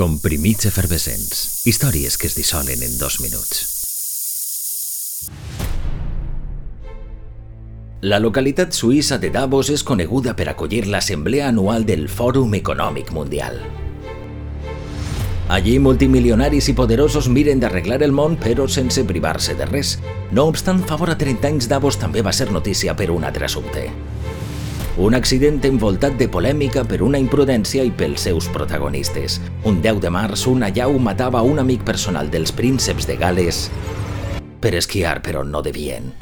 Comprimits efervescents. Històries que es dissolen en dos minuts. La localitat suïssa de Davos és coneguda per acollir l'assemblea anual del Fòrum Econòmic Mundial. Allí multimilionaris i poderosos miren d'arreglar el món però sense privar-se de res. No obstant, fa vora 30 anys Davos també va ser notícia per un altre assumpte. Un accident envoltat de polèmica per una imprudència i pels seus protagonistes. Un 10 de març, una llau matava un amic personal dels prínceps de Gales per esquiar per on no devien.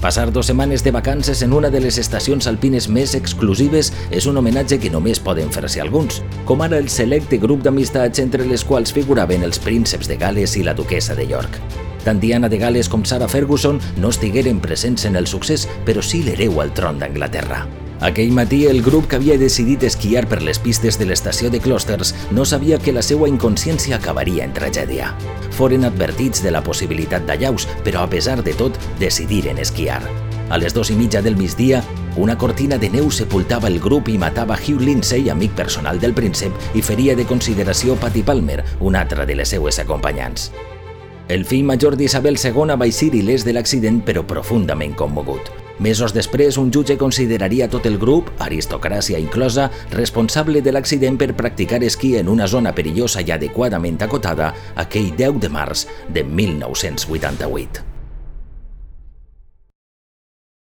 Passar dues setmanes de vacances en una de les estacions alpines més exclusives és un homenatge que només poden fer-se alguns, com ara el selecte grup d'amistats entre les quals figuraven els prínceps de Gales i la duquesa de York. Tant Diana de Gales com Sarah Ferguson no estigueren presents en el succés, però sí l'hereu al tron d'Anglaterra. Aquell matí, el grup que havia decidit esquiar per les pistes de l'estació de Closters no sabia que la seva inconsciència acabaria en tragèdia. Foren advertits de la possibilitat d'allaus, però a pesar de tot, decidiren esquiar. A les dos i mitja del migdia, una cortina de neu sepultava el grup i matava Hugh Lindsay, amic personal del príncep, i feria de consideració Patty Palmer, una altra de les seues acompanyants. El fill major d'Isabel II va eixir il·lès de l'accident però profundament commogut. Mesos després, un jutge consideraria tot el grup, aristocràcia inclosa, responsable de l'accident per practicar esquí en una zona perillosa i adequadament acotada aquell 10 de març de 1988.